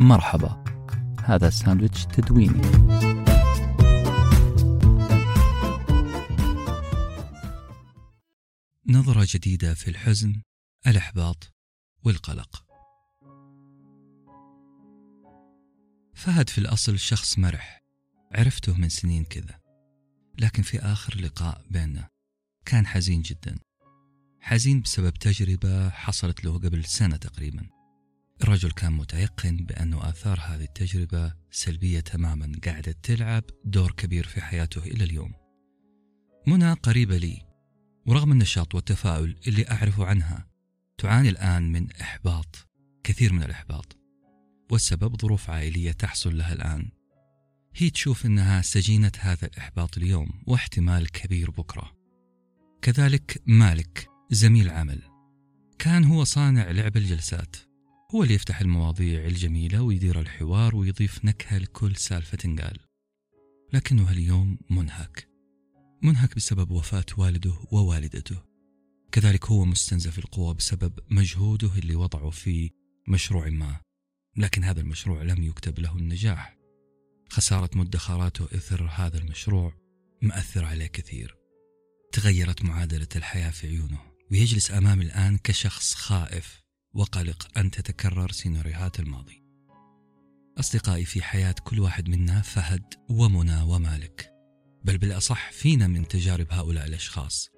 مرحبا. هذا ساندويتش تدويني. نظرة جديدة في الحزن الإحباط والقلق. فهد في الأصل شخص مرح عرفته من سنين كذا. لكن في آخر لقاء بيننا كان حزين جدا. حزين بسبب تجربة حصلت له قبل سنة تقريبا. الرجل كان متيقن بأن آثار هذه التجربة سلبية تماما قاعدة تلعب دور كبير في حياته إلى اليوم. منى قريبة لي ورغم النشاط والتفاؤل اللي أعرف عنها تعاني الآن من إحباط كثير من الإحباط والسبب ظروف عائلية تحصل لها الآن. هي تشوف أنها سجينة هذا الإحباط اليوم واحتمال كبير بكرة. كذلك مالك زميل عمل كان هو صانع لعب الجلسات. هو اللي يفتح المواضيع الجميلة ويدير الحوار ويضيف نكهة لكل سالفة تنقال. لكنه اليوم منهك. منهك بسبب وفاة والده ووالدته. كذلك هو مستنزف القوة بسبب مجهوده اللي وضعه في مشروع ما. لكن هذا المشروع لم يكتب له النجاح. خسارة مدخراته إثر هذا المشروع مأثر عليه كثير. تغيرت معادلة الحياة في عيونه. ويجلس أمامي الآن كشخص خائف. وقلق أن تتكرر سيناريوهات الماضي. أصدقائي في حياة كل واحد منا فهد ومنى ومالك بل بالأصح فينا من تجارب هؤلاء الأشخاص.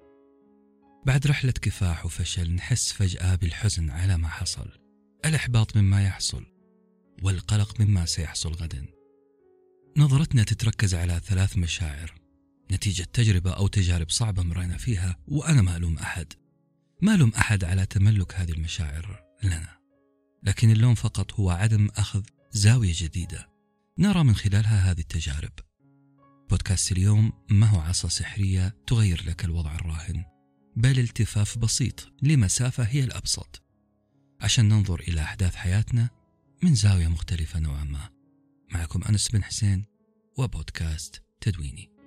بعد رحلة كفاح وفشل نحس فجأة بالحزن على ما حصل الإحباط مما يحصل والقلق مما سيحصل غدا. نظرتنا تتركز على ثلاث مشاعر نتيجة تجربة أو تجارب صعبة مرينا فيها وأنا ما ألوم أحد. ما ألوم أحد على تملك هذه المشاعر لنا. لكن اللوم فقط هو عدم أخذ زاوية جديدة. نرى من خلالها هذه التجارب. بودكاست اليوم ما هو عصا سحرية تغير لك الوضع الراهن بل التفاف بسيط لمسافة هي الأبسط. عشان ننظر إلى أحداث حياتنا من زاوية مختلفة نوعا ما. معكم أنس بن حسين وبودكاست تدويني.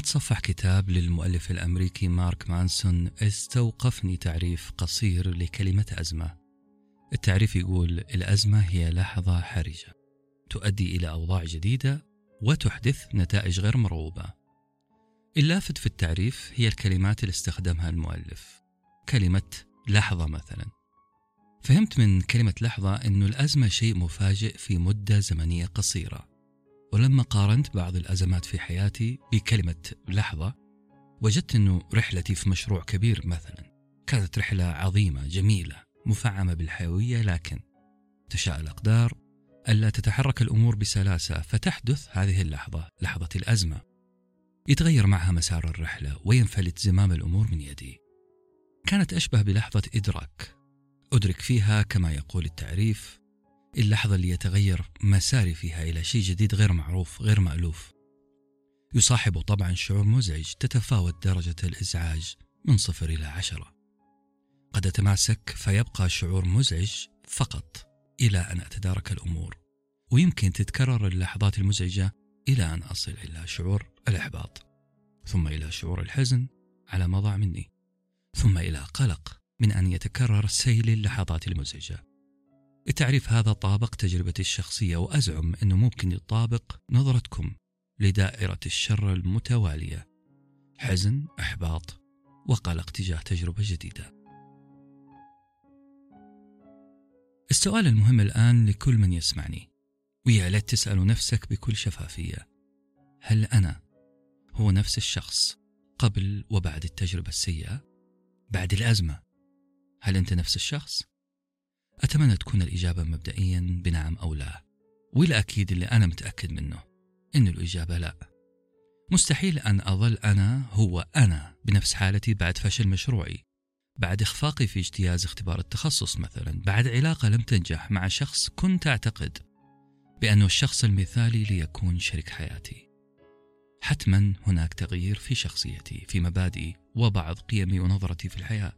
أتصفح كتاب للمؤلف الأمريكي مارك مانسون استوقفني تعريف قصير لكلمة أزمة التعريف يقول الأزمة هي لحظة حرجة تؤدي إلى أوضاع جديدة وتحدث نتائج غير مرغوبة. اللافت في التعريف هي الكلمات اللي استخدمها المؤلف كلمة لحظة مثلا. فهمت من كلمة لحظة أن الأزمة شيء مفاجئ في مدة زمنية قصيرة. ولما قارنت بعض الأزمات في حياتي بكلمة لحظة وجدت أنه رحلتي في مشروع كبير مثلا. كانت رحلة عظيمة جميلة مفعمة بالحيوية لكن تشاء الأقدار ألا تتحرك الأمور بسلاسة فتحدث هذه اللحظة لحظة الأزمة. يتغير معها مسار الرحلة وينفلت زمام الأمور من يدي. كانت أشبه بلحظة إدراك. أدرك فيها كما يقول التعريف اللحظة اللي يتغير مساري فيها إلى شيء جديد غير معروف غير مألوف. يصاحب طبعا شعور مزعج تتفاوت درجة الإزعاج من صفر إلى عشرة. قد أتماسك فيبقى شعور مزعج فقط إلى أن أتدارك الأمور ويمكن تتكرر اللحظات المزعجة إلى أن أصل إلى شعور الإحباط ثم إلى شعور الحزن على ما ضاع مني ثم إلى قلق من أن يتكرر سيل اللحظات المزعجة. التعريف هذا طابق تجربتي الشخصية وأزعم أنه ممكن يطابق نظرتكم لدائرة الشر المتوالية. حزن، إحباط وقلق تجاه تجربة جديدة. السؤال المهم الآن لكل من يسمعني. ويا ليت تسأل نفسك بكل شفافية. هل أنا هو نفس الشخص قبل وبعد التجربة السيئة؟ بعد الأزمة. هل أنت نفس الشخص؟ أتمنى تكون الإجابة مبدئيا بنعم أو لا والأكيد اللي أنا متأكد منه. إن الإجابة لا. مستحيل أن أظل أنا هو أنا بنفس حالتي بعد فشل مشروعي بعد إخفاقي في اجتياز اختبار التخصص مثلا بعد علاقة لم تنجح مع شخص كنت أعتقد بأنه الشخص المثالي ليكون شريك حياتي. حتما هناك تغيير في شخصيتي في مبادئي وبعض قيمي ونظرتي في الحياة.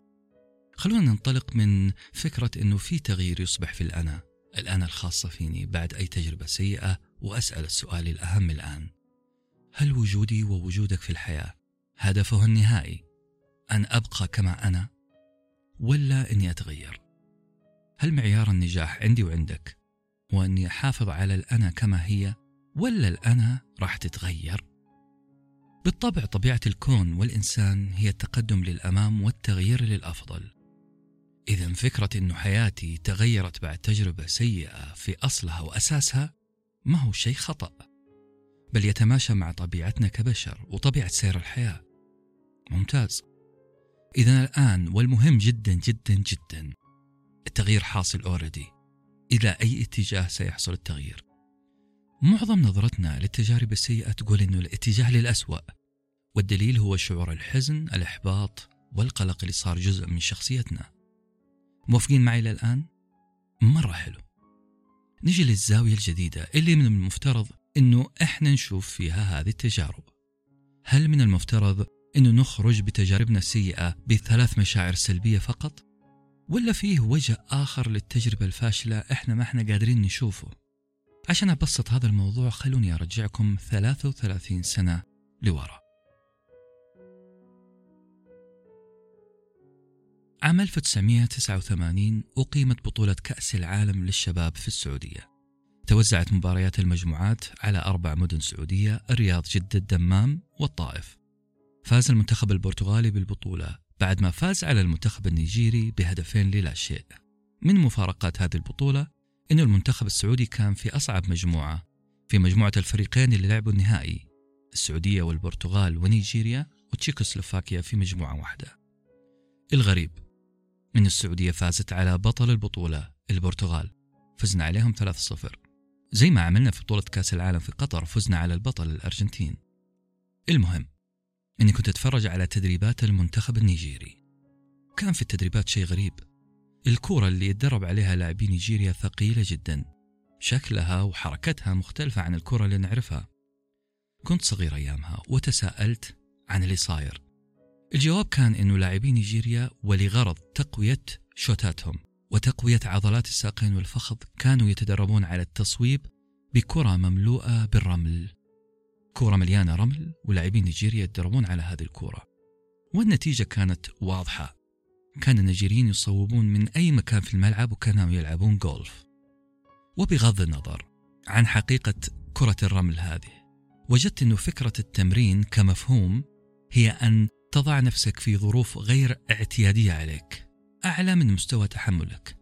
خلونا ننطلق من فكرة أنه في تغيير يصبح في الأنا. الأنا الخاصة فيني بعد أي تجربة سيئة وأسأل السؤال الأهم الآن. هل وجودي ووجودك في الحياة هدفه النهائي؟ أن أبقى كما أنا ولا أني أتغير؟ هل معيار النجاح عندي وعندك؟ هو أني أحافظ على الأنا كما هي ولا الأنا راح تتغير؟ بالطبع طبيعة الكون والإنسان هي التقدم للأمام والتغيير للأفضل. إذا فكرة أن حياتي تغيرت بعد تجربة سيئة في أصلها وأساسها ما هو شيء خطأ. بل يتماشى مع طبيعتنا كبشر وطبيعة سير الحياة. ممتاز. إذا الآن والمهم جدا جدا جدا التغيير حاصل أوريدي إلى أي اتجاه سيحصل التغيير؟ معظم نظرتنا للتجارب السيئة تقول أنه الاتجاه للأسوأ والدليل هو شعور الحزن الإحباط والقلق اللي صار جزء من شخصيتنا. موافقين معي للآن؟ مرة حلو نجي للزاوية الجديدة اللي من المفترض أنه إحنا نشوف فيها هذه التجارب هل من المفترض أنه نخرج بتجاربنا السيئة بثلاث مشاعر سلبية فقط؟ ولا فيه وجه آخر للتجربة الفاشلة إحنا ما إحنا قادرين نشوفه عشان أبسط هذا الموضوع خلوني أرجعكم 33 سنة لورا عام 1989 أقيمت بطولة كأس العالم للشباب في السعودية. توزعت مباريات المجموعات على أربع مدن سعودية الرياض جدة الدمام والطائف. فاز المنتخب البرتغالي بالبطولة بعد ما فاز على المنتخب النيجيري بهدفين للا شيء. من مفارقات هذه البطولة أن المنتخب السعودي كان في أصعب مجموعة في مجموعة الفريقين اللي لعبوا النهائي السعودية والبرتغال ونيجيريا وتشيكوسلوفاكيا في مجموعة واحدة. الغريب أن السعودية فازت على بطل البطولة البرتغال فزنا عليهم 3-0 زي ما عملنا في بطولة كأس العالم في قطر فزنا على البطل الأرجنتين. المهم أني كنت أتفرج على تدريبات المنتخب النيجيري. كان في التدريبات شيء غريب. الكورة اللي يتدرب عليها لاعبي نيجيريا ثقيلة جدا. شكلها وحركتها مختلفة عن الكرة اللي نعرفها. كنت صغير أيامها وتساءلت عن اللي صاير. الجواب كان أنه لاعبي نيجيريا ولغرض تقوية شوتاتهم وتقوية عضلات الساقين والفخذ كانوا يتدربون على التصويب بكرة مملوءة بالرمل. كورة مليانة رمل ولاعبين نيجيريا يتدربون على هذه الكورة والنتيجة كانت واضحة. كان النيجيريين يصوبون من أي مكان في الملعب وكانوا يلعبون جولف وبغض النظر عن حقيقة كرة الرمل هذه وجدت أنه فكرة التمرين كمفهوم هي أن تضع نفسك في ظروف غير اعتيادية عليك. أعلى من مستوى تحملك.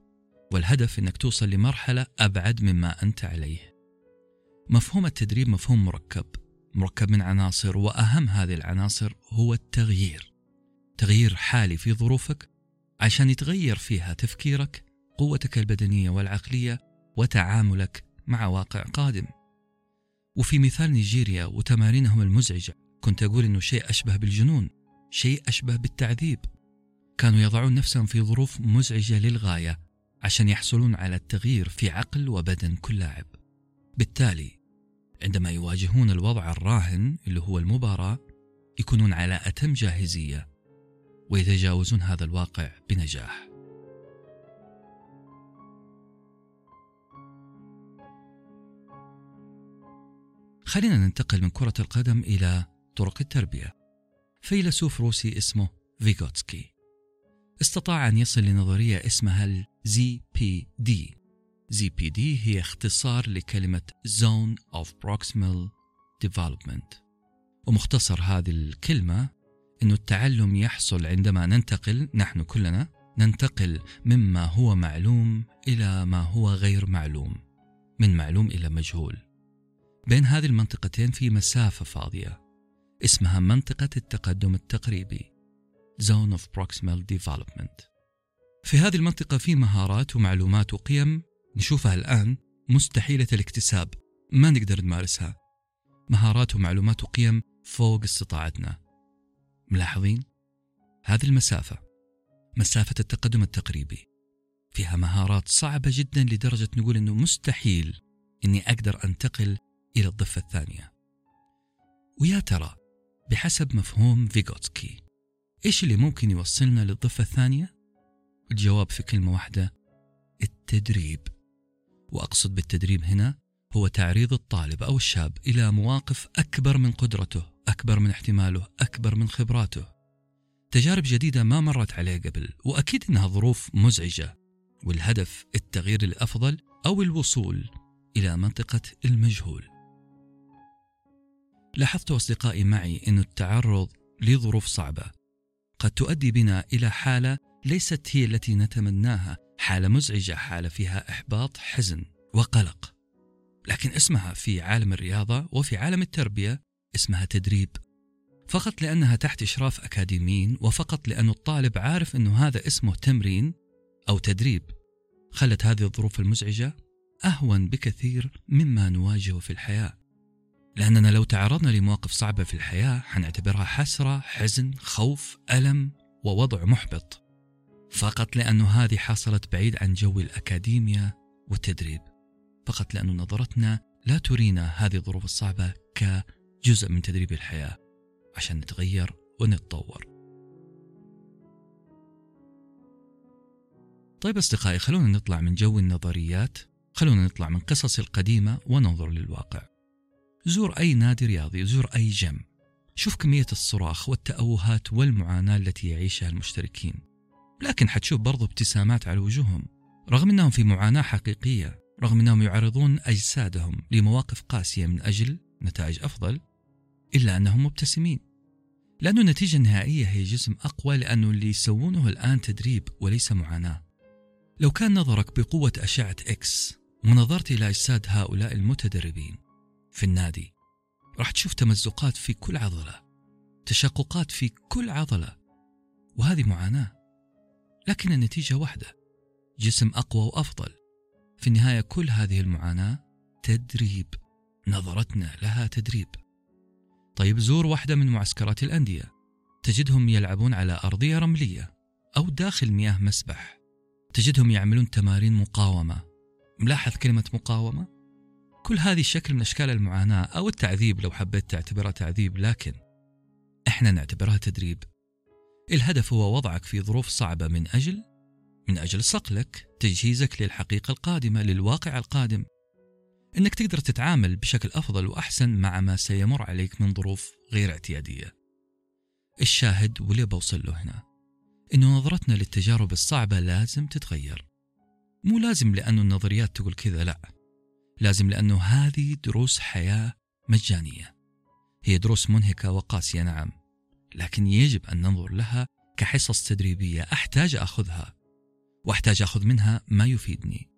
والهدف أنك توصل لمرحلة أبعد مما أنت عليه. مفهوم التدريب مفهوم مركب. مركب من عناصر وأهم هذه العناصر هو التغيير. تغيير حالي في ظروفك عشان يتغير فيها تفكيرك قوتك البدنية والعقلية وتعاملك مع واقع قادم. وفي مثال نيجيريا وتمارينهم المزعجة كنت أقول أنه شيء أشبه بالجنون. شيء أشبه بالتعذيب. كانوا يضعون نفسهم في ظروف مزعجة للغاية عشان يحصلون على التغيير في عقل وبدن كل لاعب. بالتالي عندما يواجهون الوضع الراهن اللي هو المباراة يكونون على أتم جاهزية ويتجاوزون هذا الواقع بنجاح. خلينا ننتقل من كرة القدم إلى طرق التربية. فيلسوف روسي اسمه فيغوتسكي. استطاع أن يصل لنظرية اسمها ال ZPD ZPD هي اختصار لكلمة Zone of Proximal Development. ومختصر هذه الكلمة أن التعلم يحصل عندما ننتقل نحن كلنا ننتقل مما هو معلوم إلى ما هو غير معلوم من معلوم إلى مجهول. بين هذه المنطقتين في مسافة فاضية. اسمها منطقة التقدم التقريبي Zone of Proximal Development. في هذه المنطقة في مهارات ومعلومات وقيم نشوفها الآن مستحيلة الاكتساب ما نقدر نمارسها. مهارات ومعلومات وقيم فوق استطاعتنا. ملاحظين؟ هذه المسافة مسافة التقدم التقريبي. فيها مهارات صعبة جدا لدرجة نقول أنه مستحيل أني أقدر أنتقل إلى الضفة الثانية. ويا ترى بحسب مفهوم فيغوتسكي. إيش اللي ممكن يوصلنا للضفة الثانية؟ الجواب في كلمة واحدة التدريب. وأقصد بالتدريب هنا هو تعريض الطالب أو الشاب إلى مواقف أكبر من قدرته أكبر من احتماله أكبر من خبراته. تجارب جديدة ما مرت عليه قبل وأكيد أنها ظروف مزعجة. والهدف التغيير الأفضل أو الوصول إلى منطقة المجهول. لاحظت أصدقائي معي أن التعرض لظروف صعبة. قد تؤدي بنا إلى حالة ليست هي التي نتمناها حالة مزعجة حالة فيها إحباط حزن وقلق. لكن اسمها في عالم الرياضة وفي عالم التربية اسمها تدريب. فقط لأنها تحت إشراف أكاديميين وفقط لأن الطالب عارف أنه هذا اسمه تمرين أو تدريب خلت هذه الظروف المزعجة أهون بكثير مما نواجهه في الحياة. لأننا لو تعرضنا لمواقف صعبة في الحياة حنعتبرها حسرة حزن خوف ألم ووضع محبط. فقط لأنه هذه حصلت بعيد عن جو الأكاديمية والتدريب. فقط لأن نظرتنا لا ترينا هذه الظروف الصعبة كجزء من تدريب الحياة. عشان نتغير ونتطور. طيب أصدقائي خلونا نطلع من جو النظريات خلونا نطلع من قصص القديمة وننظر للواقع. زور أي نادي رياضي زور أي جيم. شوف كمية الصراخ والتأوهات والمعاناة التي يعيشها المشتركين. لكن حتشوف برضو ابتسامات على وجوههم. رغم أنهم في معاناة حقيقية رغم أنهم يعرضون أجسادهم لمواقف قاسية من أجل نتائج أفضل إلا أنهم مبتسمين. لأن النتيجة النهائية هي جسم أقوى لأنه اللي يسوونه الآن تدريب وليس معاناة. لو كان نظرك بقوة أشعة إكس ونظرت إلى أجساد هؤلاء المتدربين في النادي. راح تشوف تمزقات في كل عضلة تشققات في كل عضلة وهذه معاناة. لكن النتيجة واحدة جسم أقوى وأفضل. في النهاية كل هذه المعاناة تدريب نظرتنا لها تدريب. طيب زور واحدة من معسكرات الأندية. تجدهم يلعبون على أرضية رملية أو داخل مياه مسبح. تجدهم يعملون تمارين مقاومة. ملاحظ كلمة مقاومة؟ كل هذه شكل من أشكال المعاناة أو التعذيب لو حبيت تعتبرها تعذيب لكن إحنا نعتبرها تدريب الهدف هو وضعك في ظروف صعبة من أجل من أجل صقلك تجهيزك للحقيقة القادمة للواقع القادم إنك تقدر تتعامل بشكل أفضل وأحسن مع ما سيمر عليك من ظروف غير اعتيادية. الشاهد واللي بوصل له هنا إنه نظرتنا للتجارب الصعبة لازم تتغير. مو لازم لأنه النظريات تقول كذا لأ. لازم لأنه هذه دروس حياة مجانية. هي دروس منهكة وقاسية نعم، لكن يجب أن ننظر لها كحصص تدريبية أحتاج أخذها. وأحتاج أخذ منها ما يفيدني.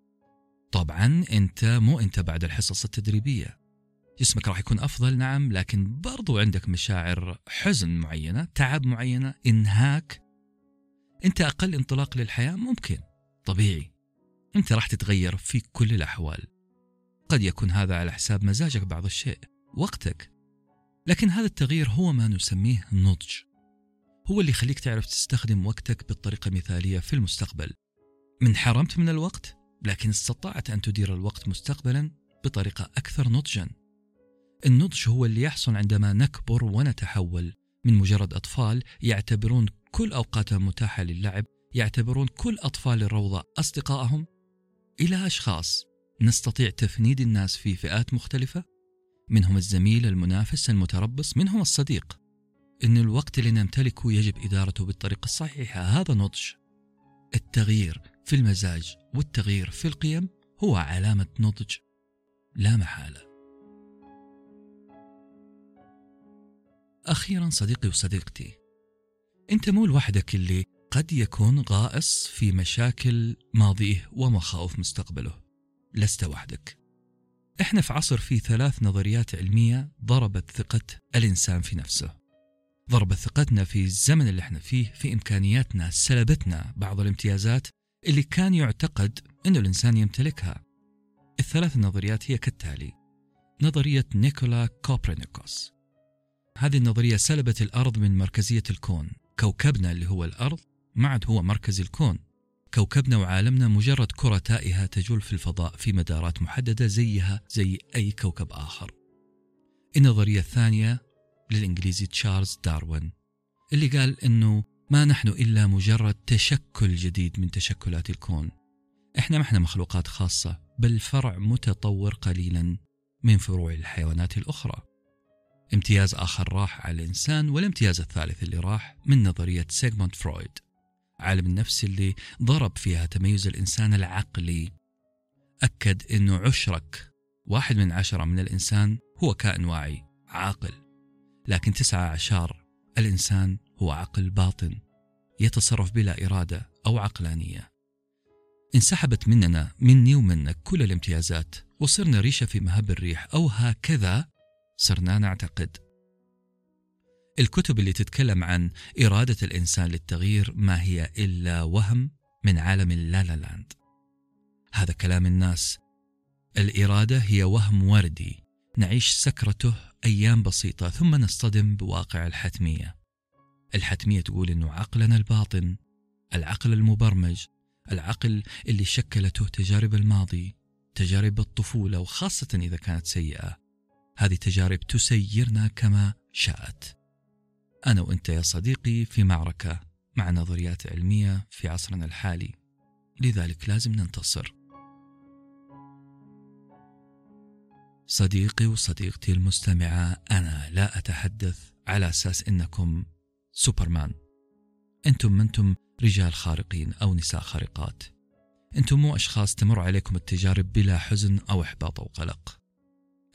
طبعا أنت مو أنت بعد الحصص التدريبية. جسمك راح يكون أفضل نعم لكن برضو عندك مشاعر حزن معينة تعب معينة إنهاك. أنت أقل انطلاق للحياة ممكن طبيعي. أنت راح تتغير في كل الأحوال. قد يكون هذا على حساب مزاجك بعض الشيء وقتك. لكن هذا التغيير هو ما نسميه نضج. هو اللي يخليك تعرف تستخدم وقتك بالطريقة المثالية في المستقبل. من حرمت من الوقت لكن استطعت أن تدير الوقت مستقبلا بطريقة أكثر نضجا. النضج هو اللي يحصل عندما نكبر ونتحول. من مجرد أطفال يعتبرون كل أوقاتهم متاحة للعب يعتبرون كل أطفال الروضة أصدقائهم إلى أشخاص. نستطيع تفنيد الناس في فئات مختلفة؟ منهم الزميل المنافس المتربص منهم الصديق. إن الوقت اللي نمتلكه يجب إدارته بالطريقة الصحيحة هذا نضج. التغيير في المزاج والتغيير في القيم هو علامة نضج. لا محالة. أخيرا صديقي وصديقتي أنت مو لوحدك اللي قد يكون غائص في مشاكل ماضيه ومخاوف مستقبله. لست وحدك. إحنا في عصر فيه ثلاث نظريات علمية ضربت ثقة الإنسان في نفسه. ضربت ثقتنا في الزمن اللي إحنا فيه في إمكانياتنا سلبتنا بعض الامتيازات اللي كان يعتقد أن الإنسان يمتلكها. الثلاث نظريات هي كالتالي نظرية نيكولا كوبرنيكوس. هذه النظرية سلبت الأرض من مركزية الكون كوكبنا اللي هو الأرض ما عاد هو مركز الكون. كوكبنا وعالمنا مجرد كرة تائهة تجول في الفضاء في مدارات محددة زيها زي أي كوكب آخر. النظرية الثانية؟ للإنجليزي تشارلز داروين اللي قال أنه ما نحن إلا مجرد تشكل جديد من تشكلات الكون. إحنا ما إحنا مخلوقات خاصة بل فرع متطور قليلا من فروع الحيوانات الأخرى. امتياز آخر راح على الإنسان والامتياز الثالث اللي راح من نظرية سيغموند فرويد. عالم النفس اللي ضرب فيها تميز الإنسان العقلي. أكد أنه عشرك واحد من عشرة من الإنسان هو كائن واعي عاقل. لكن تسعة عشر الإنسان هو عقل باطن يتصرف بلا إرادة أو عقلانية. انسحبت مننا مني ومنك كل الامتيازات وصرنا ريشة في مهب الريح أو هكذا صرنا نعتقد. الكتب اللي تتكلم عن إرادة الإنسان للتغيير ما هي إلا وهم من عالم اللالا لاند. هذا كلام الناس. الإرادة هي وهم وردي. نعيش سكرته أيام بسيطة ثم نصطدم بواقع الحتمية. الحتمية تقول أنه عقلنا الباطن العقل المبرمج العقل اللي شكلته تجارب الماضي تجارب الطفولة وخاصة إذا كانت سيئة. هذه تجارب تسيرنا كما شاءت. أنا وأنت يا صديقي في معركة مع نظريات علمية في عصرنا الحالي. لذلك لازم ننتصر. صديقي وصديقتي المستمعة أنا لا أتحدث على أساس إنكم سوبرمان. أنتم منتم رجال خارقين أو نساء خارقات. أنتم مو أشخاص تمر عليكم التجارب بلا حزن أو إحباط أو قلق.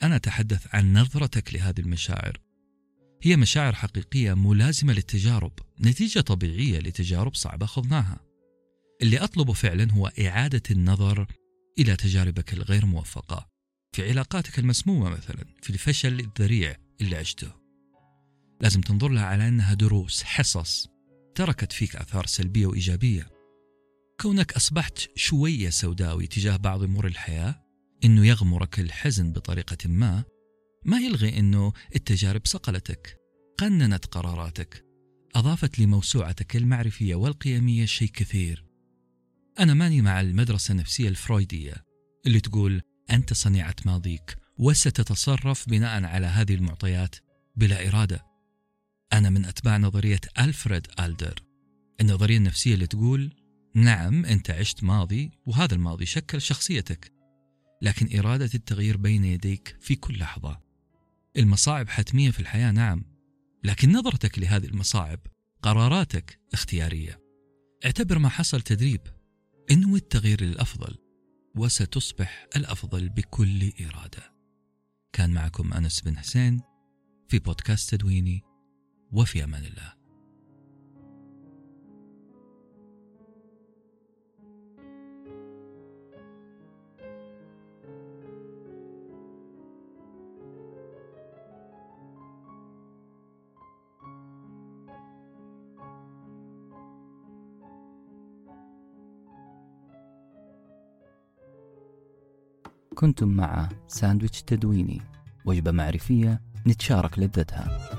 أنا أتحدث عن نظرتك لهذه المشاعر. هي مشاعر حقيقية ملازمة للتجارب نتيجة طبيعية لتجارب صعبة خضناها. اللي أطلبه فعلا هو إعادة النظر إلى تجاربك الغير موفقة في علاقاتك المسمومة مثلا في الفشل الذريع اللي عشته. لازم تنظر لها على أنها دروس حصص تركت فيك آثار سلبية وإيجابية. كونك أصبحت شوية سوداوي تجاه بعض أمور الحياة إنه يغمرك الحزن بطريقة ما ما يلغي أنه التجارب صقلتك قننت قراراتك أضافت لموسوعتك المعرفية والقيمية شيء كثير. أنا ماني مع المدرسة النفسية الفرويدية اللي تقول أنت صنيعة ماضيك وستتصرف بناء على هذه المعطيات بلا إرادة. أنا من أتباع نظرية ألفريد ألدر. النظرية النفسية اللي تقول نعم أنت عشت ماضي وهذا الماضي شكل شخصيتك لكن إرادة التغيير بين يديك في كل لحظة. المصاعب حتمية في الحياة نعم. لكن نظرتك لهذه المصاعب قراراتك اختيارية. اعتبر ما حصل تدريب. انوي التغيير للأفضل وستصبح الأفضل بكل إرادة. كان معكم أنس بن حسين في بودكاست تدويني وفي أمان الله. كنتم مع ساندويتش تدويني وجبة معرفية نتشارك لذتها.